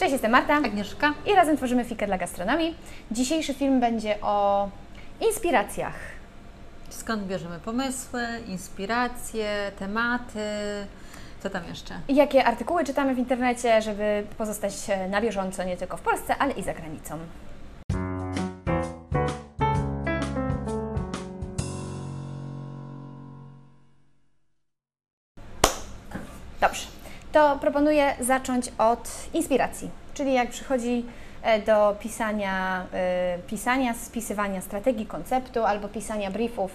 Cześć, jestem Marta Agnieszka. i razem tworzymy Fikę dla gastronomii. Dzisiejszy film będzie o inspiracjach. Skąd bierzemy pomysły, inspiracje, tematy? Co tam jeszcze? Jakie artykuły czytamy w internecie, żeby pozostać na bieżąco nie tylko w Polsce, ale i za granicą. To proponuję zacząć od inspiracji, czyli jak przychodzi e, do pisania, e, pisania, spisywania strategii, konceptu albo pisania briefów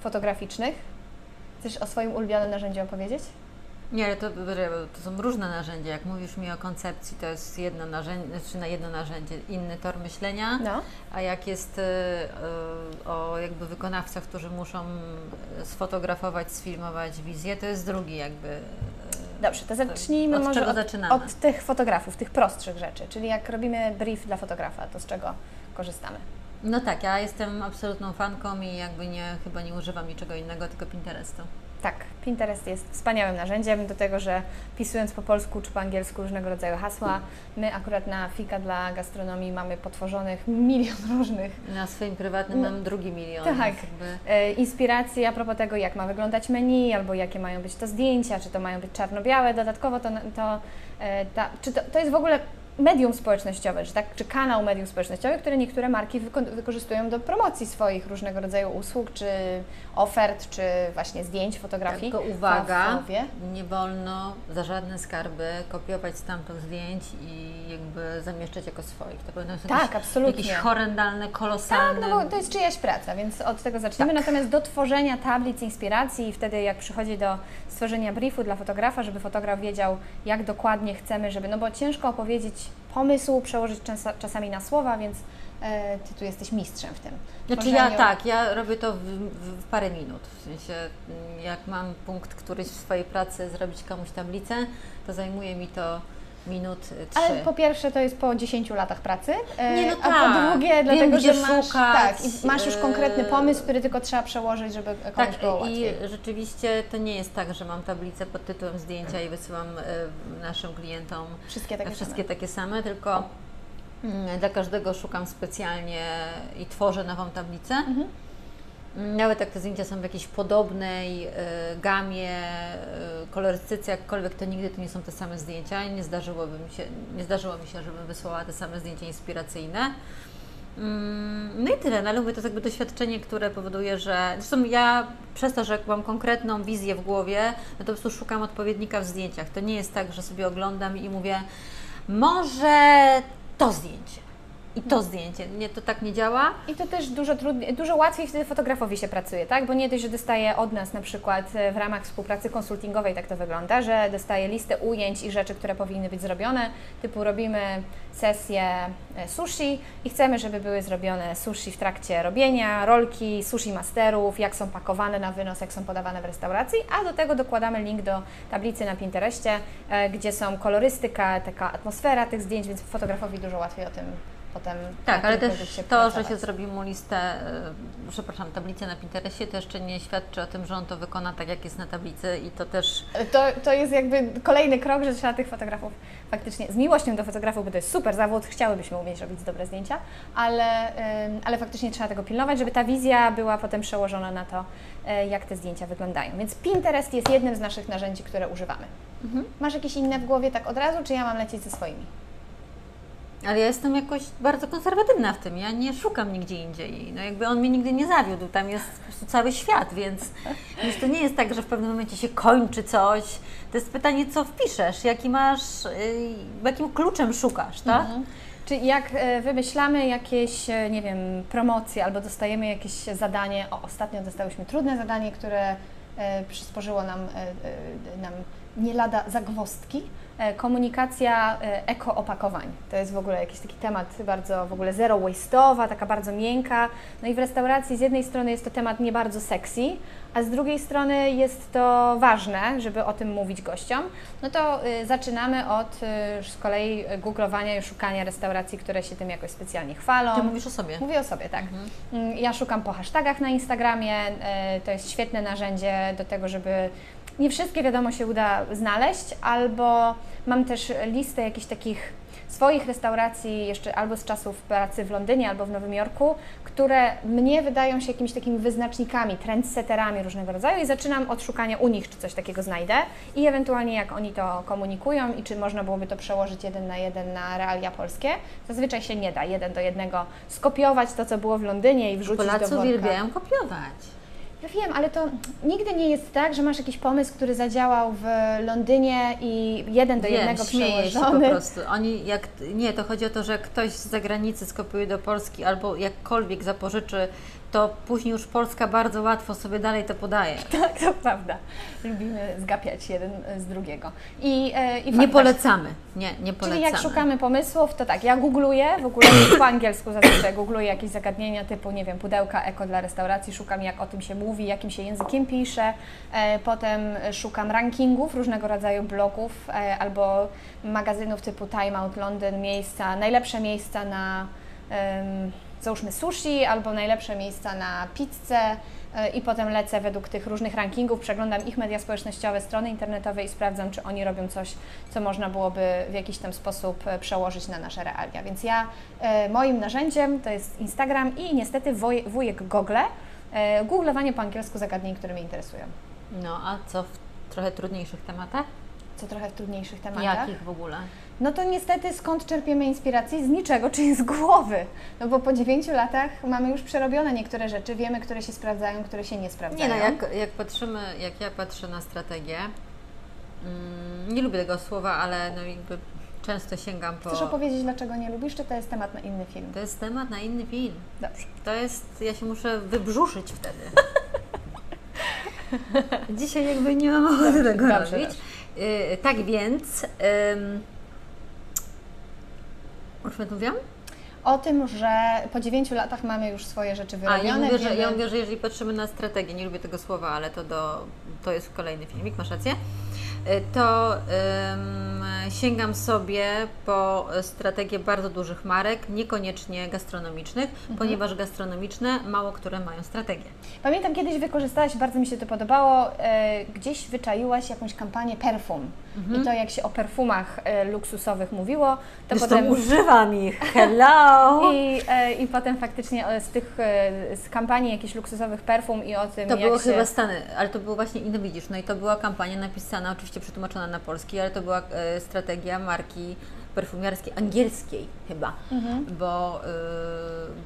fotograficznych. Chcesz o swoim ulubionym narzędziu opowiedzieć? Nie, ale to, to są różne narzędzia. Jak mówisz mi o koncepcji, to jest jedno narzędzie, czy na jedno narzędzie, inny tor myślenia. No. A jak jest y, o jakby wykonawcach, którzy muszą sfotografować, sfilmować wizję, to jest drugi jakby. Dobrze, to zacznijmy Od może czego od, zaczynamy? od tych fotografów, tych prostszych rzeczy, czyli jak robimy brief dla fotografa, to z czego korzystamy? No tak, ja jestem absolutną fanką i jakby nie, chyba nie używam niczego innego, tylko Pinterestu. Tak, Pinterest jest wspaniałym narzędziem do tego, że pisując po polsku czy po angielsku różnego rodzaju hasła, my akurat na Fika dla gastronomii mamy potworzonych milion różnych Na swoim prywatnym No, mam drugi milion. tak. Jakby... e, inspiracji a propos tego, jak ma wyglądać menu, albo jakie mają być to zdjęcia, czy to mają być czarno-białe. Dodatkowo to, to, e, ta, czy to, to jest w ogóle medium społecznościowe, czy, tak, czy kanał medium społecznościowych, które niektóre marki wyko- wykorzystują do promocji swoich różnego rodzaju usług, czy ofert, czy właśnie zdjęć, fotografii. Tylko uwaga, nie wolno za żadne skarby kopiować stamtąd zdjęć i jakby zamieszczać jako swoich. To powinno być Tak, jakieś, absolutnie. jakieś horrendalne, Tak, kolosalne. no bo to jest czyjaś praca, więc od tego zaczniemy. Natomiast do tworzenia tablic inspiracji i wtedy jak przychodzi do stworzenia briefu dla fotografa, żeby fotograf wiedział, jak dokładnie chcemy, żeby, no bo ciężko opowiedzieć pomysł, przełożyć czas, czasami na słowa, więc e, Ty tu jesteś mistrzem w tym. Znaczy ja tak, ja robię to w, w, w parę minut. W sensie, mm, jak mam punkt któryś w swojej pracy zrobić komuś tablicę, to zajmuje mi to minut y, trzy. Ale po pierwsze to jest po 10 latach pracy, e, Nie, no a po tak. drugie Wiem, dlatego, że masz, szukać, tak, i masz już konkretny e, pomysł, który tylko trzeba przełożyć, żeby komuś Tak, było i łatwiej. rzeczywiście to nie jest tak, że mam tablicę pod tytułem zdjęcia i wysyłam naszym klientom Wszystkie takie wszystkie same. takie same, tylko mm, dla każdego szukam specjalnie i tworzę nową tablicę. Mhm. Nawet jak te zdjęcia są w jakiejś podobnej y, gamie, y, kolorystyce, jakkolwiek, to nigdy to nie są te same zdjęcia i nie, zdarzyłoby mi się, nie zdarzyło mi się, żebym wysłała te same zdjęcia inspiracyjne. Mm, No i tyle, no ale mówię, to jest jakby doświadczenie, które powoduje, że zresztą ja przez to, że mam konkretną wizję w głowie, no to po prostu szukam odpowiednika w zdjęciach. To nie jest tak, że sobie oglądam i mówię, może to zdjęcie i to zdjęcie. Nie, to tak nie działa. I to też dużo trudniej, dużo łatwiej wtedy fotografowi się pracuje, tak? Bo nie dość, że dostaje od nas na przykład e, w ramach współpracy konsultingowej, tak to wygląda, że dostaje listę ujęć i rzeczy, które powinny być zrobione, typu robimy sesję e, sushi i chcemy, żeby były zrobione sushi w trakcie robienia, rolki, sushi masterów, jak są pakowane na wynos, jak są podawane w restauracji, a do tego dokładamy link do tablicy na Pinterestie, e, gdzie są kolorystyka, taka atmosfera tych zdjęć, więc fotografowi dużo łatwiej o tym potem Tak, ale też to, że pracować. się zrobi mu listę, y, przepraszam, tablicę na Pinterestie, to jeszcze nie świadczy o tym, że on to wykona tak, jak jest na tablicy i to też To, to jest jakby kolejny krok, że trzeba tych fotografów faktycznie z miłością do fotografów, bo to jest super zawód, chciałybyśmy umieć robić dobre zdjęcia, ale, ale faktycznie trzeba tego pilnować, żeby ta wizja była potem przełożona na to, e, jak te zdjęcia wyglądają. Więc Pinterest jest jednym z naszych narzędzi, które używamy. Masz jakieś inne w głowie tak od razu, czy ja mam lecieć ze swoimi? Ale ja jestem jakoś bardzo konserwatywna w tym. Ja nie szukam nigdzie indziej. No jakby on mnie nigdy nie zawiódł. Tam jest po prostu cały świat, więc, więc to nie jest tak, że w pewnym momencie się kończy coś. To jest pytanie, co wpiszesz, jaki masz, yy, jakim kluczem szukasz, tak? Mhm. Czy jak e, wymyślamy jakieś, e, nie wiem, promocje albo dostajemy jakieś zadanie, o, ostatnio dostałyśmy trudne zadanie, które e, przysporzyło nam, nam nie lada zagwozdki, e, komunikacja e, eko-opakowań. To jest w ogóle jakiś taki temat bardzo w ogóle zero waste'owa, taka bardzo miękka. No i w restauracji z jednej strony jest to temat nie bardzo sexy, a z drugiej strony jest to ważne, żeby o tym mówić gościom. No to y, zaczynamy od y, z kolei googlowania i szukania restauracji, które się tym jakoś specjalnie chwalą. Ty mówisz o sobie. Mówię o sobie, tak. Mm, Ja szukam po hashtagach na Instagramie. e, To jest świetne narzędzie do tego, żeby nie wszystkie wiadomo się uda znaleźć, albo mam też listę jakichś takich swoich restauracji jeszcze albo z czasów pracy w Londynie, albo w Nowym Jorku, które mnie wydają się jakimiś takimi wyznacznikami, trendsetterami różnego rodzaju i zaczynam od szukania u nich, czy coś takiego znajdę i ewentualnie jak oni to komunikują i czy można byłoby to przełożyć jeden na jeden na realia polskie. Zazwyczaj się nie da jeden do jednego skopiować to, co było w Londynie i wrzucić Polacy do worka. uwielbiają kopiować. Ja wiem, ale to nigdy nie jest tak, że masz jakiś pomysł, który zadziałał w Londynie i jeden do Wiem, jednego śmieję się po przełożony. prostu. Oni jak, nie, to chodzi o to, że ktoś z zagranicy skopiuje do Polski albo jakkolwiek zapożyczy, to później już Polska bardzo łatwo sobie dalej to podaje. Tak, to prawda. Lubimy zgapiać jeden z drugiego. I, e, i Nie polecamy. Nie, nie Czyli polecamy. jak szukamy pomysłów, to tak, ja googluję, w ogóle po angielsku zazwyczaj googluję jakieś zagadnienia typu, nie wiem, pudełka eko dla restauracji, szukam jak o tym się mówi, jakim się językiem pisze, e, potem szukam rankingów różnego rodzaju blogów e, albo magazynów typu Time Out London, miejsca, najlepsze miejsca na załóżmy sushi albo najlepsze miejsca na pizzę e, i potem lecę według tych różnych rankingów, przeglądam ich media społecznościowe, strony internetowe i sprawdzam, czy oni robią coś, co można byłoby w jakiś tam sposób przełożyć na nasze realia. Więc ja, moim narzędziem to jest Instagram i niestety wujek Google, googlowanie po angielsku zagadnień, które mnie interesują. No, a co w trochę trudniejszych tematach? Co trochę w trudniejszych tematach. Jakich w ogóle? No to niestety skąd czerpiemy inspirację? Z niczego, czyli z głowy. No bo po dziewięciu latach mamy już przerobione niektóre rzeczy, wiemy, które się sprawdzają, które się nie sprawdzają. Nie no, jak, jak patrzymy, jak ja patrzę na strategię, mm, nie lubię tego słowa, ale no jakby często sięgam po... Chcesz opowiedzieć, dlaczego nie lubisz, czy to jest temat na inny film? To jest temat na inny film. Dobrze. To jest, ja się muszę wybrzuszyć wtedy. Dzisiaj jakby nie mam ochoty tego dobrze, robić. Y, tak więc, ym, o czym mówiłam? O tym, że po dziewięciu latach mamy już swoje rzeczy A, wyrobione. ja mówię, że, wiemy- ja mówię, że jeżeli patrzymy na strategię, nie lubię tego słowa, ale to, do, to jest kolejny filmik, masz rację, to ym, sięgam sobie po strategię bardzo dużych marek, niekoniecznie gastronomicznych, Mhm. ponieważ gastronomiczne mało które mają strategię. Pamiętam kiedyś wykorzystałaś, bardzo mi się to podobało, e, gdzieś wyczaiłaś jakąś kampanię perfum. I to jak się o perfumach e, luksusowych mówiło, to Zresztą potem... używam ich, hello! I, e, I potem faktycznie e, z tych e, z kampanii jakichś luksusowych perfum i o tym, To było się... chyba Stany, ale to było właśnie inne, widzisz, no i to była kampania napisana, oczywiście przetłumaczona na polski, ale to była e, strategia marki perfumiarskiej, angielskiej chyba, Mhm. bo, y,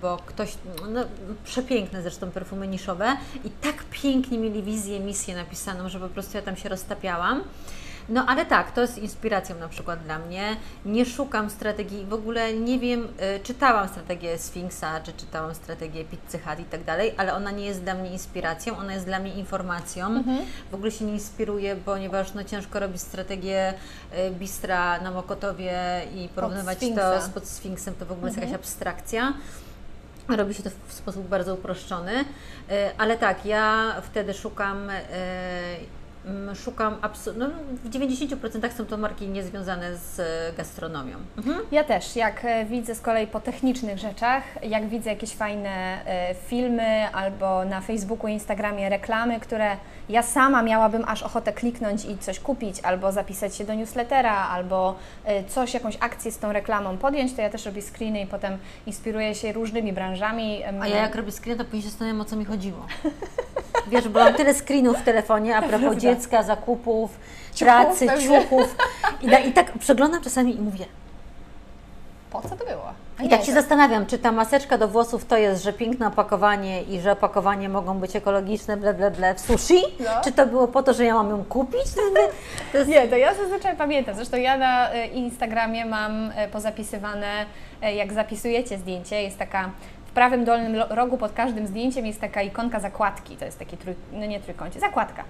bo ktoś, no, przepiękne zresztą perfumy niszowe i tak pięknie mieli wizję, misję napisaną, że po prostu ja tam się roztapiałam. No ale tak, to jest inspiracją na przykład dla mnie. Nie szukam strategii, w ogóle nie wiem, y, czytałam strategię Sfinksa, czy czytałam strategię Pizzy Hut i tak dalej, ale ona nie jest dla mnie inspiracją, ona jest dla mnie informacją. Mhm. W ogóle się nie inspiruję, ponieważ no, ciężko robić strategię y, bistra na Mokotowie i porównywać to z pod Sfinksem, to w ogóle jest jakaś abstrakcja. Robi się to w sposób bardzo uproszczony, Y, ale tak, ja wtedy szukam, szukam absu- no, w 90% są to marki niezwiązane z e, gastronomią. Mhm. Ja też, jak e, widzę z kolei po technicznych rzeczach, jak widzę jakieś fajne e, filmy albo na Facebooku, Instagramie reklamy, które ja sama miałabym aż ochotę kliknąć i coś kupić, albo zapisać się do newslettera, albo coś, jakąś akcję z tą reklamą podjąć, to ja też robię screeny i potem inspiruję się różnymi branżami. A ja jak robię screen, to później się zastanawiam, o co mi chodziło. Wiesz, bo mam tyle screenów w telefonie a propos Prawda. dziecka, zakupów, Ciuchów pracy, ciuchów. I, I tak przeglądam czasami i mówię. Po co to było? A I tak się to- zastanawiam, czy ta maseczka do włosów to jest, że piękne opakowanie i że opakowanie mogą być ekologiczne, ble, ble, ble, w sushi? No. Czy to było po to, że ja mam ją kupić? To jest, Nie, to ja zazwyczaj pamiętam. Zresztą ja na e, Instagramie mam e, pozapisywane, e, jak zapisujecie zdjęcie, jest taka w prawym dolnym rogu pod każdym zdjęciem jest taka ikonka zakładki, to jest taki trój, no nie trójkącie, zakładka.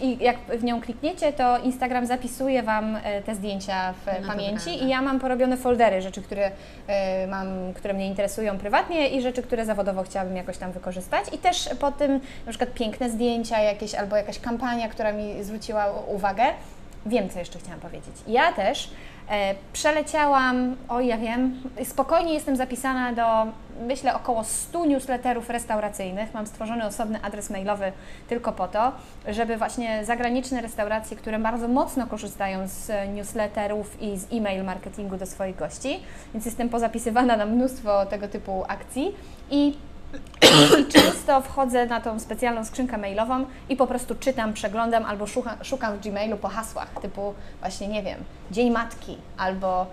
I jak w nią klikniecie, to Instagram zapisuje Wam e, te zdjęcia w No pamięci prawda. i ja mam porobione foldery, rzeczy, które e, mam, które mnie interesują prywatnie i rzeczy, które zawodowo chciałabym jakoś tam wykorzystać i też po tym na przykład piękne zdjęcia jakieś albo jakaś kampania, która mi zwróciła uwagę. Wiem, co jeszcze chciałam powiedzieć. Ja też przeleciałam, oj ja wiem, spokojnie jestem zapisana do myślę, około 100 newsletterów restauracyjnych. Mam stworzony osobny adres mailowy tylko po to, żeby właśnie zagraniczne restauracje, które bardzo mocno korzystają z newsletterów i z e-mail marketingu do swoich gości, więc jestem pozapisywana na mnóstwo tego typu akcji i często wchodzę na tą specjalną skrzynkę mailową i po prostu czytam, przeglądam albo szukam, szukam w Gmailu po hasłach typu właśnie, nie wiem, Dzień Matki albo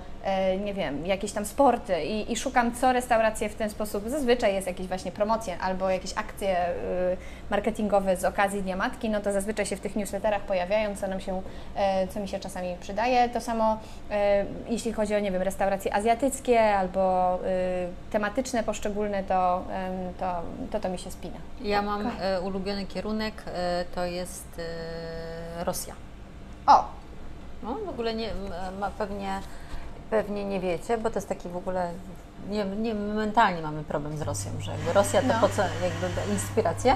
nie wiem, jakieś tam sporty i, i, szukam, co restauracje w ten sposób, zazwyczaj jest jakieś właśnie promocje albo jakieś akcje y, marketingowe z okazji Dnia Matki, no to zazwyczaj się w tych newsletterach pojawiają, co nam się, e, co mi się czasami przydaje. To samo e, jeśli chodzi o, nie wiem, restauracje azjatyckie albo y, tematyczne poszczególne, to, to, to, to mi się spina. Ja mam okay. ulubiony kierunek, to jest Rosja. O, no, w ogóle nie, ma, pewnie, pewnie nie wiecie, bo to jest taki w ogóle, nie, nie mentalnie mamy problem z Rosją, że jakby Rosja to no. po co jakby inspirację,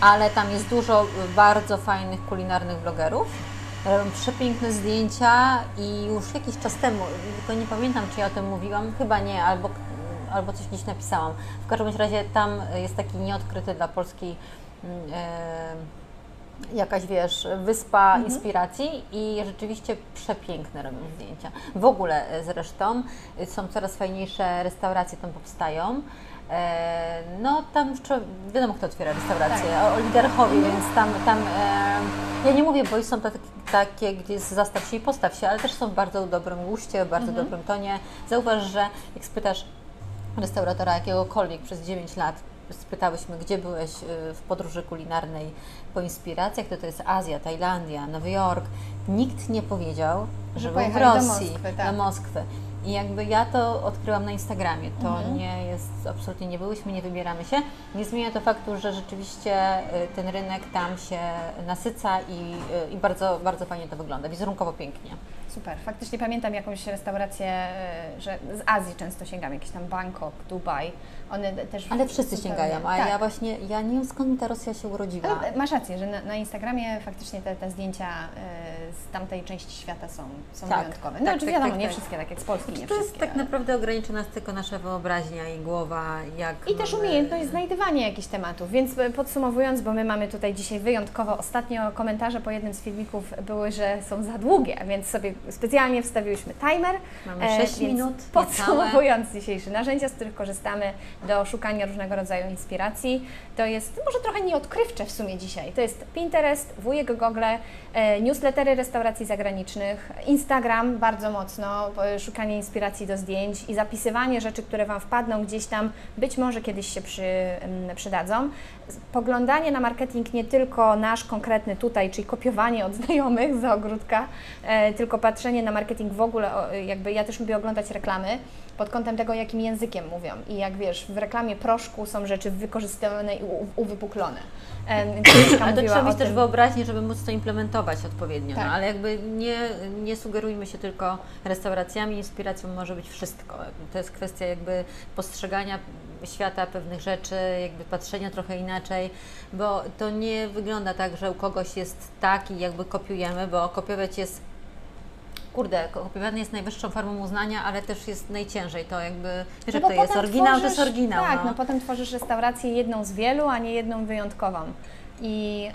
ale tam jest dużo bardzo fajnych kulinarnych blogerów, robią przepiękne zdjęcia i już jakiś czas temu, tylko nie pamiętam, czy ja o tym mówiłam, chyba nie, albo, albo coś gdzieś napisałam. W każdym razie tam jest taki nieodkryty dla Polski e, jakaś, wiesz, wyspa mhm. inspiracji i rzeczywiście przepiękne robią zdjęcia. W ogóle e, zresztą e, są coraz fajniejsze restauracje tam powstają. E, no tam wiadomo kto otwiera restauracje, tak. oligarchowie, mhm. więc tam, tam ja nie mówię, bo są takie, takie, gdzie jest zastaw się i postaw się, ale też są w bardzo dobrym guście, w bardzo mhm. dobrym tonie. Zauważ, że jak spytasz restauratora jakiegokolwiek przez 9 lat, spytałyśmy, gdzie byłeś w podróży kulinarnej po inspiracjach, to to jest Azja, Tajlandia, Nowy Jork. Nikt nie powiedział, że, był w Rosji, do Moskwy, tak. na Moskwę. I jakby ja to odkryłam na Instagramie. To mhm. nie jest, absolutnie nie byłyśmy, nie wybieramy się. Nie zmienia to faktu, że rzeczywiście y, ten rynek tam się nasyca i, y, i bardzo, bardzo fajnie to wygląda. Wizerunkowo pięknie. Super. Faktycznie pamiętam jakąś restaurację, że z Azji często sięgam, jakiś tam Bangkok, Dubaj. One też Ale wszyscy sięgają, a tak. ja właśnie, ja nie wiem skąd ta Rosja się urodziła. Masz rację, że na, na Instagramie faktycznie te, te zdjęcia y, z tamtej części świata są, są tak, wyjątkowe. No tak, czy tak, wiadomo, tak, nie tak. wszystkie, tak jak z Polski, nie to jest tak naprawdę ograniczona tylko nasza wyobraźnia i głowa, jak I też umiejętność znajdywania jakichś tematów, więc podsumowując, bo my mamy tutaj dzisiaj wyjątkowo, ostatnio komentarze po jednym z filmików były, że są za długie, więc sobie specjalnie wstawiłyśmy timer. Mamy 6 e, minut. Podsumowując dzisiejsze narzędzia, z których korzystamy do szukania różnego rodzaju inspiracji. To jest może trochę nieodkrywcze w sumie dzisiaj. To jest Pinterest, wujek Google, e, newslettery restauracji zagranicznych, Instagram bardzo mocno, szukanie inspiracji do zdjęć i zapisywanie rzeczy, które Wam wpadną gdzieś tam, być może kiedyś się przy, przydadzą. Poglądanie na marketing nie tylko nasz konkretny tutaj, czyli kopiowanie od znajomych za ogródka, e, tylko patrzenie na marketing w ogóle, jakby ja też lubię oglądać reklamy, pod kątem tego, jakim językiem mówią. I jak wiesz, w reklamie proszku są rzeczy wykorzystywane i uwypuklone. Ale to trzeba mieć też wyobraźnię, żeby móc to implementować odpowiednio. No, tak. No, ale jakby nie, nie sugerujmy się tylko restauracjami, inspiracją może być wszystko. To jest kwestia jakby postrzegania świata pewnych rzeczy, jakby patrzenia trochę inaczej, bo to nie wygląda tak, że u kogoś jest tak i jakby kopiujemy, bo kopiować jest kurde, kopiowanie jest najwyższą formą uznania, ale też jest najciężej. To jakby, wiesz, no jak to jest oryginał, tworzysz, to jest oryginał. Tak, no. no potem tworzysz restaurację jedną z wielu, a nie jedną wyjątkową. I,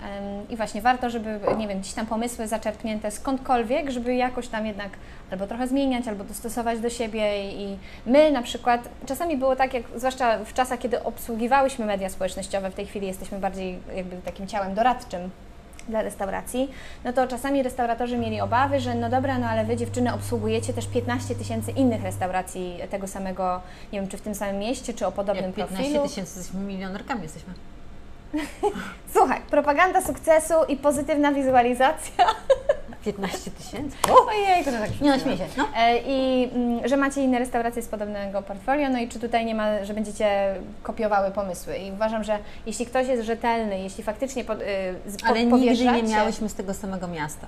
I właśnie warto, żeby, nie wiem, gdzieś tam pomysły zaczerpnięte skądkolwiek, żeby jakoś tam jednak albo trochę zmieniać, albo dostosować do siebie. I my na przykład, czasami było tak, jak zwłaszcza w czasach, kiedy obsługiwałyśmy media społecznościowe, w tej chwili jesteśmy bardziej jakby takim ciałem doradczym dla restauracji, no to czasami restauratorzy mieli obawy, że no dobra, no ale Wy dziewczyny obsługujecie też 15 tysięcy innych restauracji tego samego, nie wiem, czy w tym samym mieście, czy o podobnym Jak 15 profilu. 15 tysięcy, jesteśmy milionerkami, jesteśmy. Słuchaj, propaganda sukcesu i pozytywna wizualizacja. 15 tysięcy? Ojej, to tak Nie no, śmiej się. No. E, I mm, że macie inne restauracje z podobnego portfolio, no i czy tutaj nie ma, że będziecie kopiowały pomysły. I uważam, że jeśli ktoś jest rzetelny, jeśli faktycznie pod, y, po, Ale nigdy nie miałyśmy z tego samego miasta.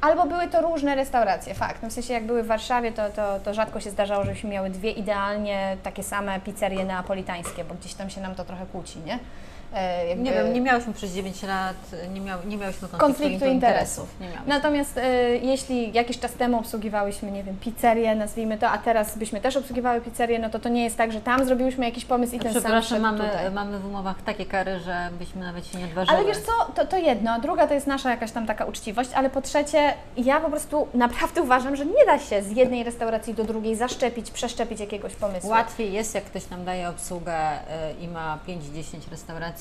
Albo były to różne restauracje, fakt. No w sensie jak były w Warszawie, to, to, to rzadko się zdarzało, żebyśmy miały dwie idealnie takie same pizzerie neapolitańskie, bo gdzieś tam się nam to trochę kłóci, nie? E, jakby Nie wiem, nie miałyśmy przez 9 lat, nie, miał, nie miałyśmy konfliktu, konfliktu interesów. Miałyśmy. Natomiast e, jeśli jakiś czas temu obsługiwałyśmy, nie wiem, pizzerię, nazwijmy to, a teraz byśmy też obsługiwały pizzerię, no to to nie jest tak, że tam zrobiłyśmy jakiś pomysł i ten sam Przepraszam, wszedł mamy, tutaj. mamy w umowach takie kary, że byśmy nawet się nie odważyły. Ale wiesz co, to, to jedno, a druga to jest nasza jakaś tam taka uczciwość, ale po trzecie, ja po prostu naprawdę uważam, że nie da się z jednej restauracji do drugiej zaszczepić, przeszczepić jakiegoś pomysłu. Łatwiej jest, jak ktoś nam daje obsługę y, i ma 5-10 restauracji,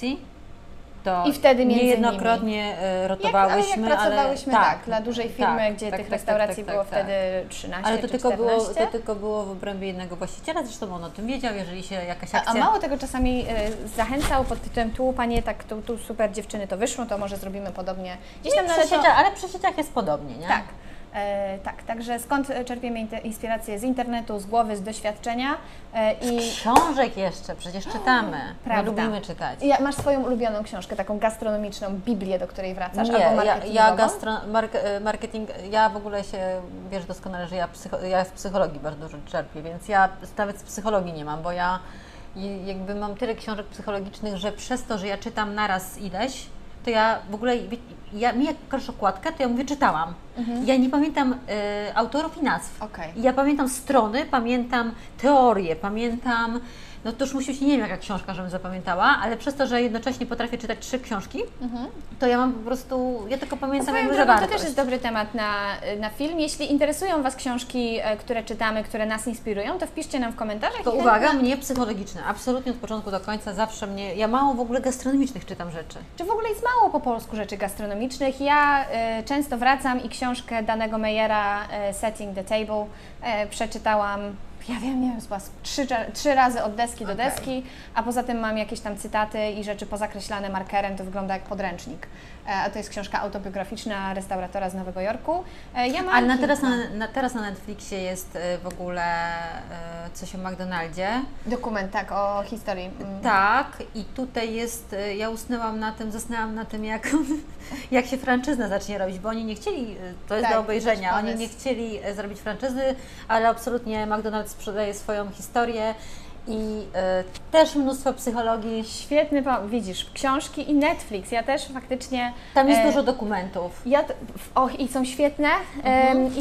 to I wtedy między niejednokrotnie y, Jak, ale jak rotowałyśmy, pracowałyśmy tak, dla dużej firmy, tak, gdzie tak, tych tak, restauracji tak, tak, było tak, wtedy 13 Ale to tylko, 14. było, to tylko było w obrębie jednego właściciela, zresztą on o tym wiedział, jeżeli się jakaś A, akcja... a mało tego czasami y, zachęcał pod tytułem tu panie, tak tu, tu super dziewczyny to wyszło, to może zrobimy podobnie. Gdzieś tam przy ale to, ale przy sieciach jest podobnie, nie? Tak. E, tak, także skąd e, czerpiemy inspirację z internetu, z głowy, z doświadczenia e, i Książek jeszcze, przecież czytamy. My Prawda. lubimy czytać. ja, masz swoją ulubioną książkę, taką gastronomiczną Biblię, do której wracasz, Nie, albo ja, ja gastro, mark, e, marketing, ja w ogóle się, wiesz doskonale, że ja, psycho, ja z psychologii bardzo dużo czerpię, więc ja nawet z psychologii nie mam, bo ja jakby mam tyle książek psychologicznych, że przez to, że ja czytam naraz ileś, to ja w ogóle, ja, mi jak pokażesz okładkę, to ja mówię, czytałam. Ja nie pamiętam e, autorów i nazw. Okej. Ja pamiętam strony, pamiętam teorie, pamiętam, no to już musi być, nie wiem jaka książka, żebym zapamiętała, ale przez to, że jednocześnie potrafię czytać trzy książki, to ja mam po prostu, ja tylko pamiętam jakby drogą, to zawartość. też jest dobry temat na, na film. Jeśli interesują Was książki, e, które czytamy, które nas inspirują, to wpiszcie nam w komentarzach. To uwaga, chętnie- mnie psychologiczne, absolutnie od początku do końca, zawsze mnie, ja mało w ogóle gastronomicznych czytam rzeczy. Czy w ogóle jest mało po polsku rzeczy gastronomicznych? Ja e, często wracam i książkę danego Meyera, e, Setting the Table, e, przeczytałam, ja wiem, nie wiem, chyba trzy, trzy razy od deski do Okej. deski, a poza tym mam jakieś tam cytaty i rzeczy pozakreślane markerem, to wygląda jak podręcznik. E, a to jest książka autobiograficzna restauratora z Nowego Jorku. E, ja mam Ale na teraz, na, na, teraz na Netflixie jest y, w ogóle coś o McDonaldzie. Dokument, tak, o historii. Mm. Tak, i tutaj jest, ja usnęłam na tym, zasnęłam na tym, jak, jak się franczyzna zacznie robić, bo oni nie chcieli, to jest Tak, do obejrzenia, oni nie chcieli zrobić franczyzy, ale absolutnie McDonald's sprzedaje swoją historię i y, też mnóstwo psychologii. Świetny, widzisz, książki i Netflix. Ja też faktycznie. Tam jest e, dużo dokumentów. Ja, och, i są świetne. Mhm. Em,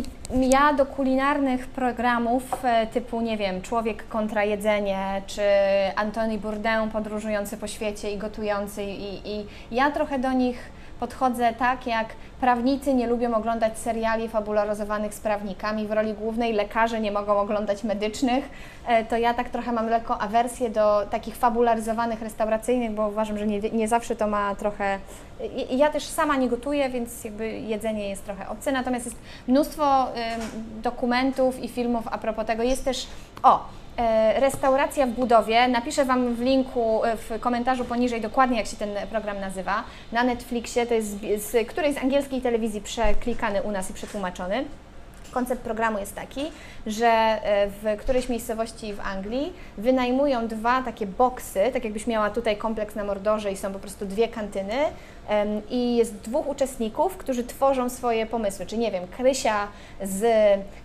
I ja do kulinarnych programów e, typu, nie wiem, Człowiek kontra jedzenie, czy Antoni Bourdain podróżujący po świecie i gotujący, i, i ja trochę do nich podchodzę tak, jak prawnicy nie lubią oglądać seriali fabularyzowanych z prawnikami w roli głównej, lekarze nie mogą oglądać medycznych, e, to ja tak trochę mam lekką awersję do takich fabularyzowanych restauracyjnych, bo uważam, że nie, nie zawsze to ma trochę... Ja też sama nie gotuję, więc jakby jedzenie jest trochę obce, natomiast jest mnóstwo dokumentów i filmów a propos tego. Jest też... O! E, Restauracja w budowie. Napiszę Wam w linku, e, w komentarzu poniżej dokładnie, jak się ten program nazywa. Na Netflixie, to jest z, z którejś z angielskiej telewizji przeklikany u nas i przetłumaczony. Koncept programu jest taki, że e, w którejś miejscowości w Anglii wynajmują dwa takie boksy, tak jakbyś miała tutaj kompleks na Mordorze i są po prostu dwie kantyny i jest dwóch uczestników, którzy tworzą swoje pomysły. Czy nie wiem, Krysia z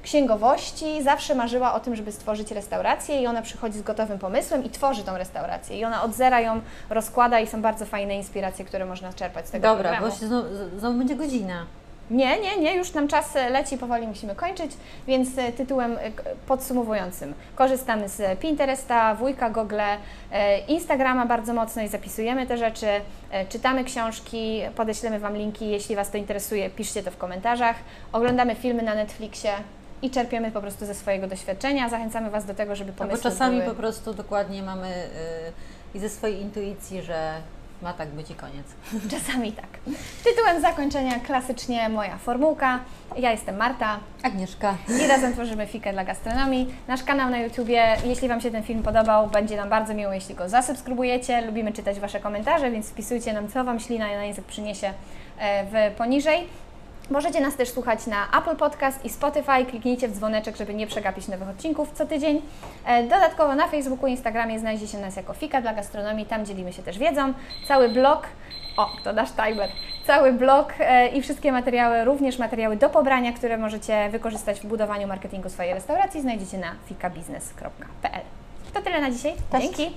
księgowości zawsze marzyła o tym, żeby stworzyć restaurację i ona przychodzi z gotowym pomysłem i tworzy tą restaurację. I ona od zera ją rozkłada i są bardzo fajne inspiracje, które można czerpać z tego Dobra, programu. bo się znowu, znowu będzie godzina. Nie, nie, nie, już nam czas e, leci, powoli musimy kończyć, więc e, tytułem e, podsumowującym. Korzystamy z Pinteresta, wujka Google, Instagrama bardzo mocno i zapisujemy te rzeczy, czytamy książki, podeślemy Wam linki, jeśli Was to interesuje, piszcie to w komentarzach, oglądamy filmy na Netflixie i czerpiemy po prostu ze swojego doświadczenia. Zachęcamy Was do tego, żeby No bo czasami były... po prostu dokładnie mamy y, i ze swojej intuicji, że ma tak być i koniec. Czasami tak. Tytułem zakończenia klasycznie moja formułka. Ja jestem Marta. Agnieszka. i razem tworzymy Fikę dla gastronomii. Nasz kanał na YouTubie, jeśli Wam się ten film podobał, będzie nam bardzo miło, jeśli go zasubskrybujecie. Lubimy czytać Wasze komentarze, więc wpisujcie nam, co Wam ślina na język przyniesie e, w poniżej. Możecie nas też słuchać na Apple Podcast i Spotify. Kliknijcie w dzwoneczek, żeby nie przegapić nowych odcinków co tydzień. E, Dodatkowo na Facebooku i Instagramie znajdzie się nas jako Fika dla gastronomii. Tam dzielimy się też wiedzą. Cały blog, o, to nasz timer, cały blog e, i wszystkie materiały, również materiały do pobrania, które możecie wykorzystać w budowaniu marketingu swojej restauracji, znajdziecie na fikabiznes.pl. To tyle na dzisiaj. Cześć. Dzięki.